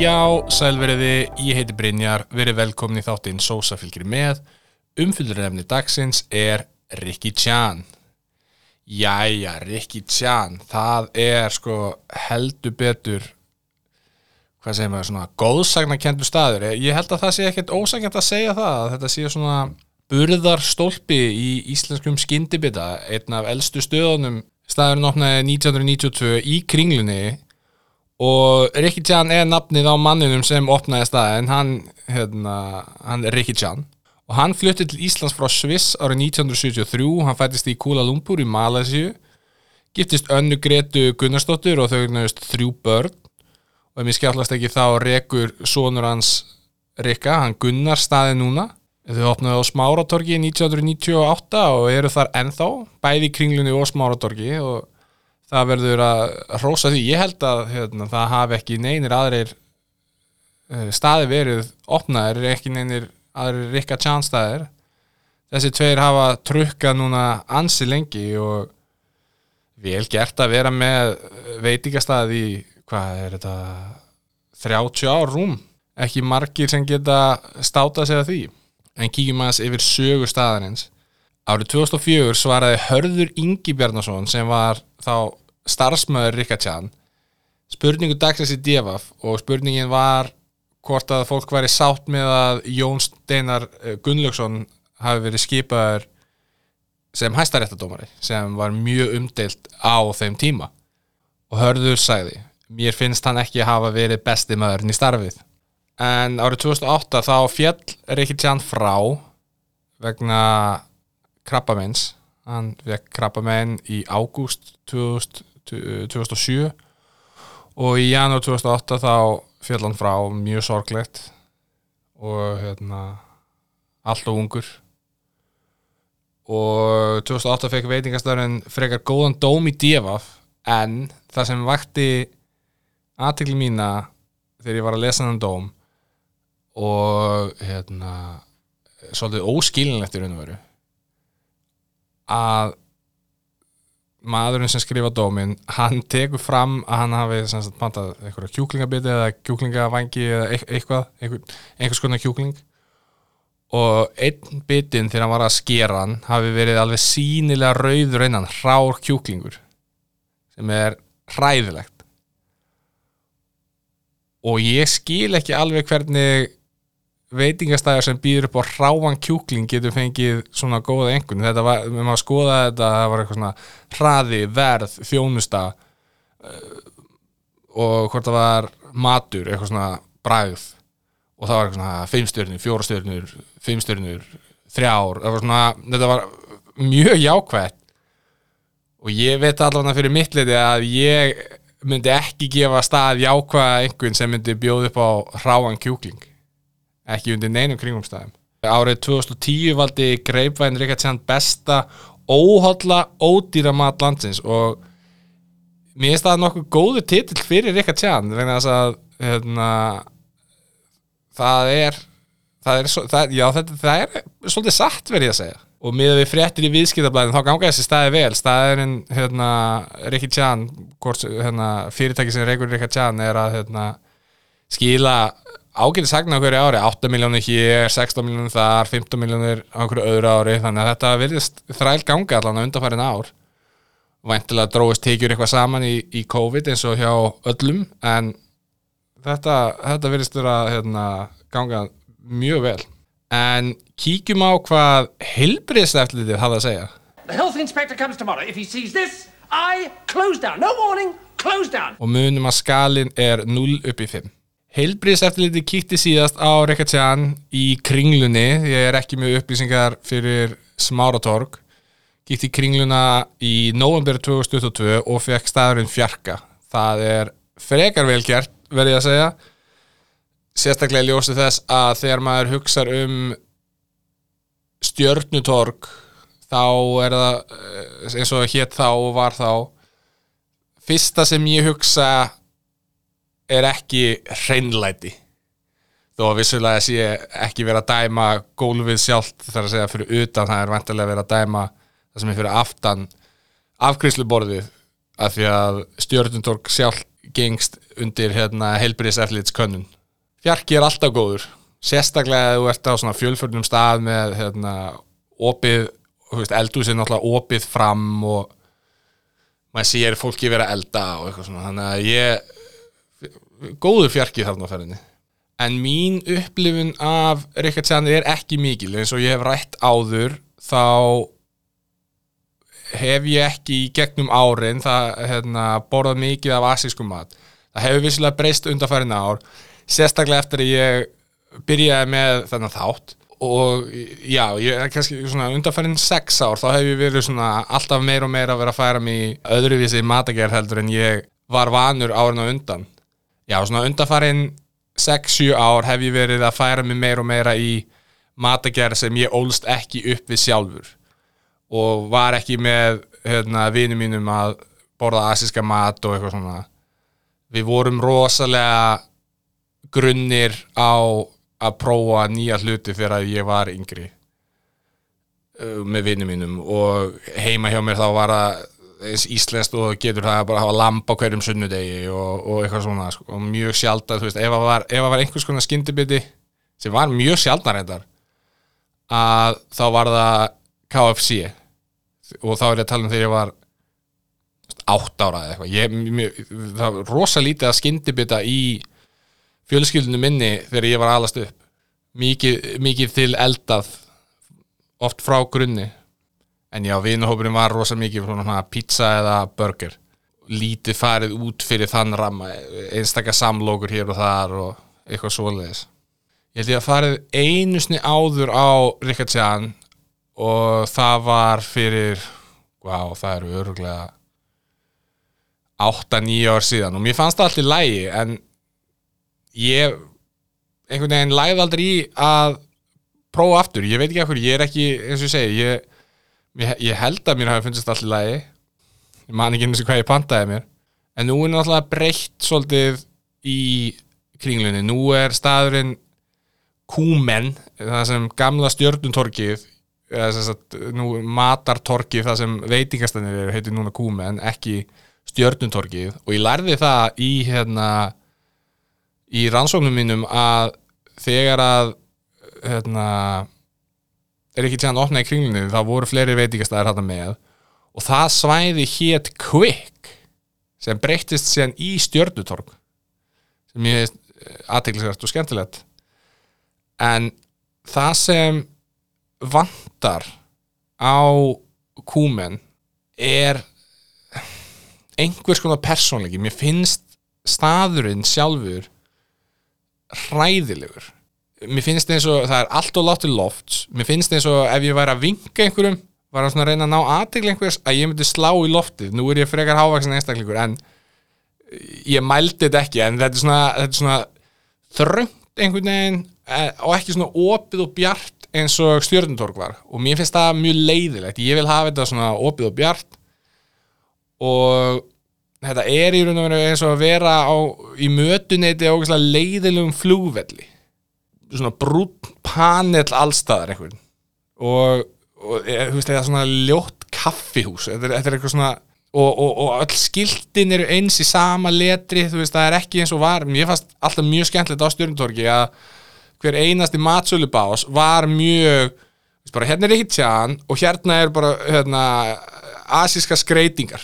Já, sælveriði, ég heiti Brynjar, verið velkomin í þáttinn Sósa fylgir með. Umfyllurefni dagsins er Ricky Chan. Jæja, Ricky Chan, það er sko heldur betur, hvað segir maður, svona góðsagnakendur staður. Ég held að það sé ekkert ósagnant að segja það, að þetta sé svona burðarstólpi í íslenskum skyndibita, einn af eldstu stöðunum. Staðurinn opnaði 1992 í kringlunni og Ricky Chan er nafnið á manninum sem opnaði staðin, hann, hérna, hann er Ricky Chan. Og hann flutti til Íslands frá Sviss árið 1973, hann fættist í Kuala Lumpur í Malaysiu giftist önnu Gretu Gunnarsdóttur og þau nefnist þrjú börn. Og ef mér skjálfast ekki þá rekur sonur hans Rikka, hann Gunnar staði núna. Þau opnaði á Smáratorgi 1998 og eru þar ennþá bæði í kringlunni og Smáratorgi. Og það verður að hrósa því, ég held að hérna, það hafi ekki neynir aðrir uh, staði verið opnaðir, ekki neynir aðrir rikka tjánstæðir þessi tveir hafa trukkað núna ansi lengi og vel gert að vera með veitingastæði í, hvað er þetta 30 ár rúm. Ekki margir sem geta státað sig að því. En kíkjum aðeins yfir sögu staðarins árið 2004 svaraði Hörður Ingi Bjarnason sem var þá starfsmöður Rikka Tján spurningu dagsins í Devaf og spurningin var hvort að fólk væri sátt með að Jón Steinar eh, Gunnlaugsson hafi verið skipaður sem hæstaréttadómari sem var mjög umdeilt á þeim tíma. Og Hörður sagði mér finnst hann ekki hafa verið besti maðurinn í starfið. En árið 2008 þá fjall Rikki Tján frá vegna krabbamenns hann vekk krabbamenn í ágúst 2007 og í janúar 2008 þá fjall hann frá mjög sorglegt og hérna allt og ungur. Og 2008 fekk veitingastæðurinn frekar góðan dóm í Devaf en það sem vakti aðtikli mína þegar ég var að lesa þann dóm og hérna svolítið óskilinlegt í raun og veru að maðurinn sem skrifa dómin hann tekur fram að hann hafi sagt, pantað eitthvað kjúklingabiti eða kjúklingavangi eða eitthvað einhver, einhvers konar kjúkling. Og einn bitin þegar hann var að skera hann hafi verið alveg sínilega rauður einan hrár kjúklingur sem er hræðilegt. Og ég skil ekki alveg hvernig veitingastæðar sem býður upp á hráan kjúkling getur fengið svona góða engun þetta var, við maður skoða þetta það var eitthvað svona hraði, verð, þjónusta uh, og hvort það var matur, eitthvað svona bræð og það var eitthvað svona fimmstjörnur, fjórastjörnur fimmstjörnur, þrjár svona, þetta var mjög jákvægt og ég veit allavega fyrir mitt leiti að ég myndi ekki gefa stað jákvæða engun sem myndi bjóð upp á hráan kjúkling ekki undir neinum kringumstæðum. Árið 2010 valdi Greipvæn Ríkjardsján besta óhaldla ódýra mat landsins og mér finnst það nokkuð góðu titill fyrir Ríkjardsján vegna þess að hérna, það er það er, það, já, það, það er svolítið satt verið að segja og miða við fréttir í viðskiptablaðin þá ganga þessi staði vel staðirinn hérna, Ríkki Tján hérna, fyrirtæki sem Ríkur Ríkki Tján er að hérna, skila ágæti sagna á hverju ári 8 miljónir hér, 16 miljónir þar 15 miljónir á hverju öðru ári þannig að þetta virðist þræl ganga allan að undarfærin ár væntilega dróðist tekjur eitthvað saman í, í COVID eins og hjá öllum en þetta, þetta virðist vera hérna, ganga mjög vel en kíkjum á hvað heilbriðseftlitið hafa að segja The health inspector comes tomorrow. If he sees this, I close down. No warning, close down. og munum að skalin er 0 upp í 5 heilbriðseftlitið kíkti síðast á Rekatjan í kringlunni. Ég er ekki með upplýsingar fyrir Smáratorg. Kíkti í kringluna í november 2022 og fekk staðurinn fjarka það er frekar vel gert verði ég að segja. Sérstaklega ljósi þess að þegar maður hugsa um stjörnutorg þá er það eh, eins og hétt þá og var þá fyrsta sem ég hugsa er ekki hreinlæti. Þó að vissulega sé ekki verið að dæma gólfið sjálft þar að segja fyrir utan það er vantilega verið að dæma það sem er fyrir aftan afgriðsluborðið af því að stjörnutorg sjálf gengst undir hérna, heilbriðseflits könnun. Fjarki er alltaf góður sérstaklega ef þú ert á svona fjölförnum stað með hérna, opið eldús er náttúrulega opið fram og maður sér fólki vera að elda og eitthvað svona. Þannig að ég góður fjarki þarna á ferðinni. En mín upplifun af Rickard Sandri er ekki mikil. Eins og ég hef rætt áður þá hef ég ekki í gegnum árin það hérna, borðað mikið af asískum mat. Það hefur vissilega breyst undanfærin ár sérstaklega eftir að ég byrjaði með þennan þátt. Og já, ég er kannski svona undanfærin sex ár, þá hef ég verið alltaf meir og meir að vera að færa mig í öðruvísi matagerð heldur en ég var vanur árin og undan já, svona undanfærin 6-7 ár hef ég verið að færa mig meir og meira í matagerð sem ég ólst ekki upp við sjálfur. Og var ekki með hérna, vinum mínum að borða asíska mat og eitthvað svona. Við vorum rosalega grunnir á að prófa nýja hluti þegar ég var yngri uh, með vinum mínum. Og heima hjá mér þá var eins íslenskt og getur það bara að hafa lamp á hverjum sunnudegi og, og eitthvað svona sko, og mjög sjálf að þú veist ef það var, var einhvers konar skyndibiti sem var mjög sjálfnar reyndar að þá var það KFC og þá er ég að tala um þegar ég var átt ára eða eitthvað. Ég, mjög, það var rosa lítið að skyndibita í fjölskyldinu minni þegar ég var alast upp. Mikið, mikið til eldað oft frá grunni en já, vinuhópurinn var rosa mikið svona pizza eða burger. Lítið farið út fyrir þann ramma einstakar samlokur hér og þar og eitthvað svoleiðis. Ég held ég að farið einu sni áður á Rikard Sján og það var fyrir wow, það eru öruglega 8-9 ár síðan. Og mér fannst það allir lægi en ég einhvern veginn læði aldrei í að prófa aftur, ég veit ekki hvað ég er ekki, eins og ég segi ég ég, ég held að mér hafi fundist allir lagi. Ég man ekki eins og hvað ég pantaði mér. En nú er náttúrulega breytt svolítið í kringlunni. Nú er staðurinn Kúmen það sem gamla stjörnuntorkið nú matartorkið það sem veitingastanir eru heitir núna Kúmen ekki stjörnuntorkið og ég lærði það í hérna í rannsóknum mínum að þegar að hérna er ekki tjáðan opnað í kringlunni þá voru fleiri veitingastæðar hætta með. Og það svæði hétt Quick sem breyttist síðan í stjörnutorg sem ég veist aðteglisvært og skemmtilegt. En það sem vantar á kúmen er einhvers konar persónleiki. Mér finnst staðurinn sjálfur hræðilegur mér finnst eins og það er allt og látt til loft mér finnst eins og ef ég væri að vinka einhverjum var að reyna að ná aðtegli einhvers að ég myndi slá í loftið, nú er ég frekar hávaksin einstaklingur en ég mældi þetta ekki en þetta er svona, þetta er svona þröngt einhvern veginn eh, og ekki svona opið og bjart eins og stjórntorg var. Og mér finnst það mjög leiðilegt, ég vil hafa þetta svona opið og bjart. Og þetta er í raun og veru eins og að vera á, í mötuneyti á leiðilegum flúvelli svona brún panel allstaðar einhvern. Og, og e, þú veist það er svona ljótt kaffihús. Þetta er, þetta er eitthvað svona og, og, og öll skiltin eru eins í sama letri þú veist það er ekki eins og var. Mér fannst alltaf mjög skemmtilegt á stjórntorki að hver einasti matsölubás var mjög bara, hérna er ekki tján og hérna er bara hérna, asíska skreitingar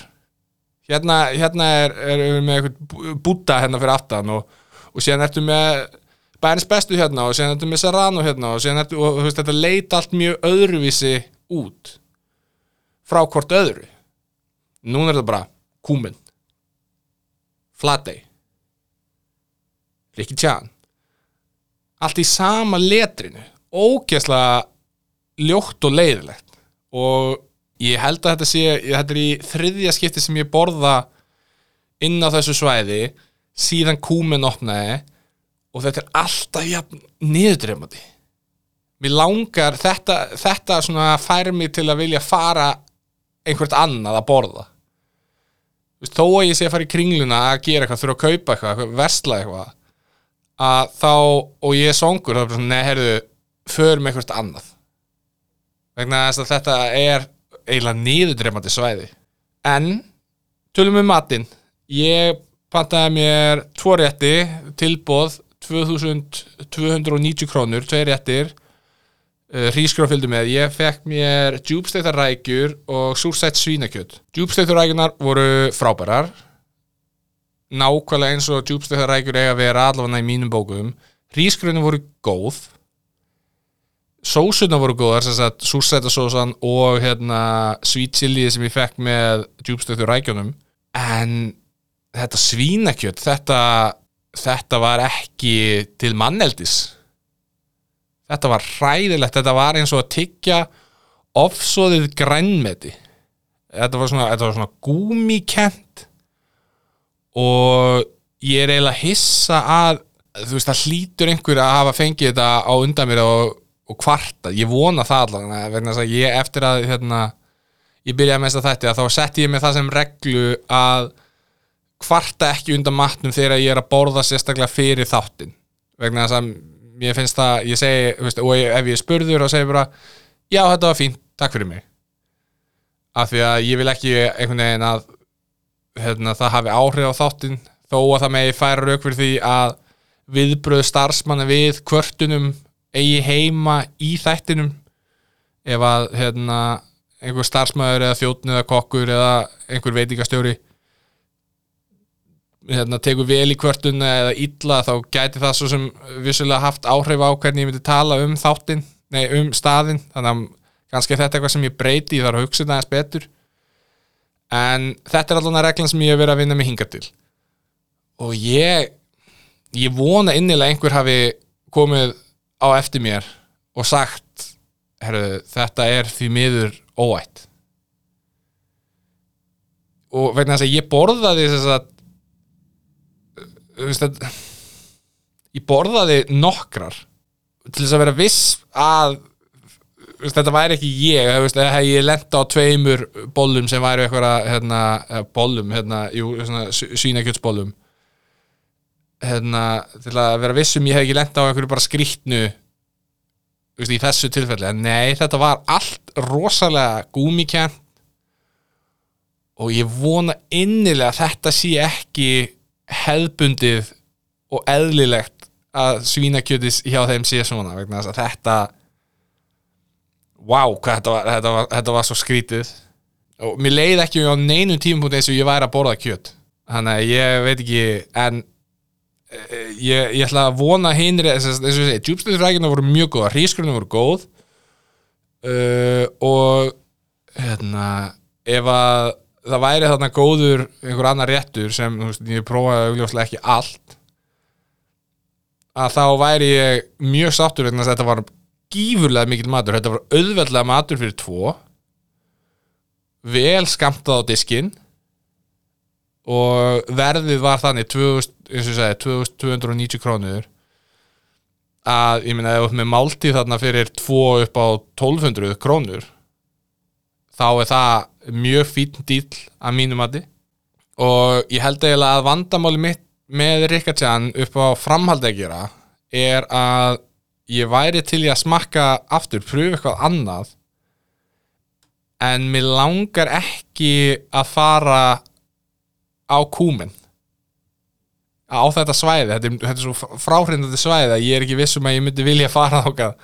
hérna, hérna er, er með eitthvað búta hérna fyrir aftan og, og síðan ertu með bærens bestu hérna og síðan þetta með Serrano hérna og síðan þetta, og, veist, þetta leita allt mjög öðruvísi út frá hvort öðru. Núna er þetta bara Kúmin Flatey. Rikki Tján allt í sama letrinu. Ógeðslega ljótt og leiðilegt. Og ég held að þetta sé þetta er í þriðja skipti sem ég borða inn á þessu svæði síðan Kúmin opnaði og þetta er alltaf jafn niðurdreifandi mér langar þetta, þetta svona fær mig til að vilja fara einhvert annað að borða. Vist, þó að ég sé að fara í kringluna að gera eitthvað, þurfa að kaupa eitthvað, versla eitthvað að þá, og ég er songur þá er bara svona, neherðu förum einhvert annað. Vegna að þetta er eiginlega niðurdreifandi svæði. En tölum við matinn. Ég pantaði mér tvo rétti tilbóð 2290 krónur, tvei réttir. Uh, hrísgrjón fylgdu með. Ég fekk mér djúbstektar rækjur og súrsætt svínakjöt. Djúbstektar rækjunar voru frábærar. Nákvæmlega eins og djúbstektar rækjur eiga að vera allavega í mínum bókum. Hrísgrjónu voru góð. Sósuna voru góðar súrsætasósan og hérna chili sem ég fekk með djúbstektar rækjunum en þetta svínakjöt þetta, þetta var ekki til manneldis. Þetta var hræðilegt þetta var eins og að tyggja ofsóðið grænmeti. Þetta var svona, þetta var svona gúmikent og ég er eiginlega hissa að þú veist það hlýtur einhver að hafa fengið þetta á undan mér og, og kvarta, ég vona það allavega ég eftir að hérna, ég byrjaði að þetta þá setti ég mig það sem reglu að kvarta ekki undan matnum þegar ég er að borða sérstaklega fyrir þáttin vegna þess að mér finnst það, ég segi veist, og ef ég spurður og segi bara já þetta var fínt, takk fyrir mig. Af því að ég vil ekki einhvern veginn að hérna, það hafi áhrif á þáttin þó að það megi færa rauk fyrir því að viðbröð starfsmanna við kvörtunum eigi heima í þættinum. Ef að hérna, einhver starfsmæður eða þjóttn eða kokkur eða einhver veitingastjóri hérna, tekur vel í kvörtun eða illa þá gæti það svo sem vissulega haft áhrif á hvernig ég myndi tala um þáttin, nei um staðin þannig að kannski er þetta eitthvað sem ég breyti ég þarf að hugsa þetta aðeins betur. En þetta er allavega reglan sem ég hef verið að vinna með hinga til. Og ég ég vona innilega einhver hafi komið á eftir mér og sagt herru, þetta er því miður óætt. Og vegna þess að ég borðaði þess að að ég borðaði nokkrar til þess að vera viss að þetta væri ekki ég veist, að ég lenda á tveimur bollum sem væri eitthvað hérna, bollum, hérna, svínakjötsbollum hérna, til að vera viss um ég hef ekki lenda á einhverju bara veist, í þessu tilfelli. En nei, þetta var allt rosalega gúmikent og ég vona innilega að þetta sé ekki hefðbundið og eðlilegt að svínakjötis hjá þeim sé svona vegna þess að þetta wow, hvað þetta var, þetta var, þetta var svo skrítið. Og mér leiði ekki á neinum tímapunkt eins og ég væri að borða kjöt. Þannig að ég veit ekki en eh, ég, ég ætla að vona hinri eins og ég segi, djúbstöðufrækina voru mjög góða hrísgrunni voru góð. Uh, og hérna ef að það væri þarna góður einhver annar réttur sem veist, ég prófaði augljóslega ekki allt að þá væri ég mjög sáttur vegna að þetta var gífurlega mikil matur. Þetta var auðveldlega matur fyrir tvo vel skamtað á diskinn og verðið var þannig 2000, eins og ég segi, 2290 krónur að ég minna ef með máltíð þarna fyrir tvo upp á 1200 krónur þá er það mjög fín dýl að mínum mati. Og ég held eiginlega að vandamáli mitt með Rikardjan upp á framhaldi að gera er að ég væri til í að smakka aftur, pröfu eitthvað annað. En mér langar ekki að fara á kúmen. Á þetta svæði þetta er, þetta er svo fráhrindandi svæði að ég er ekki vissum að ég myndi vilja fara þákað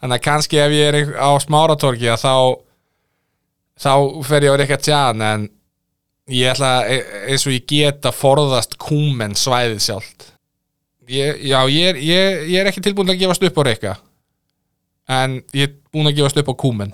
þannig að kannski ef ég er á smáratorki að þá þá fer ég á Rikard Tjan en ég ætla e- eins og ég geta forðast kúmen svæðið sjálft. Ég, já, ég er, ég, ég er ekki tilbúin að gefast upp á Rikka en ég er búin að gefast upp á kúmen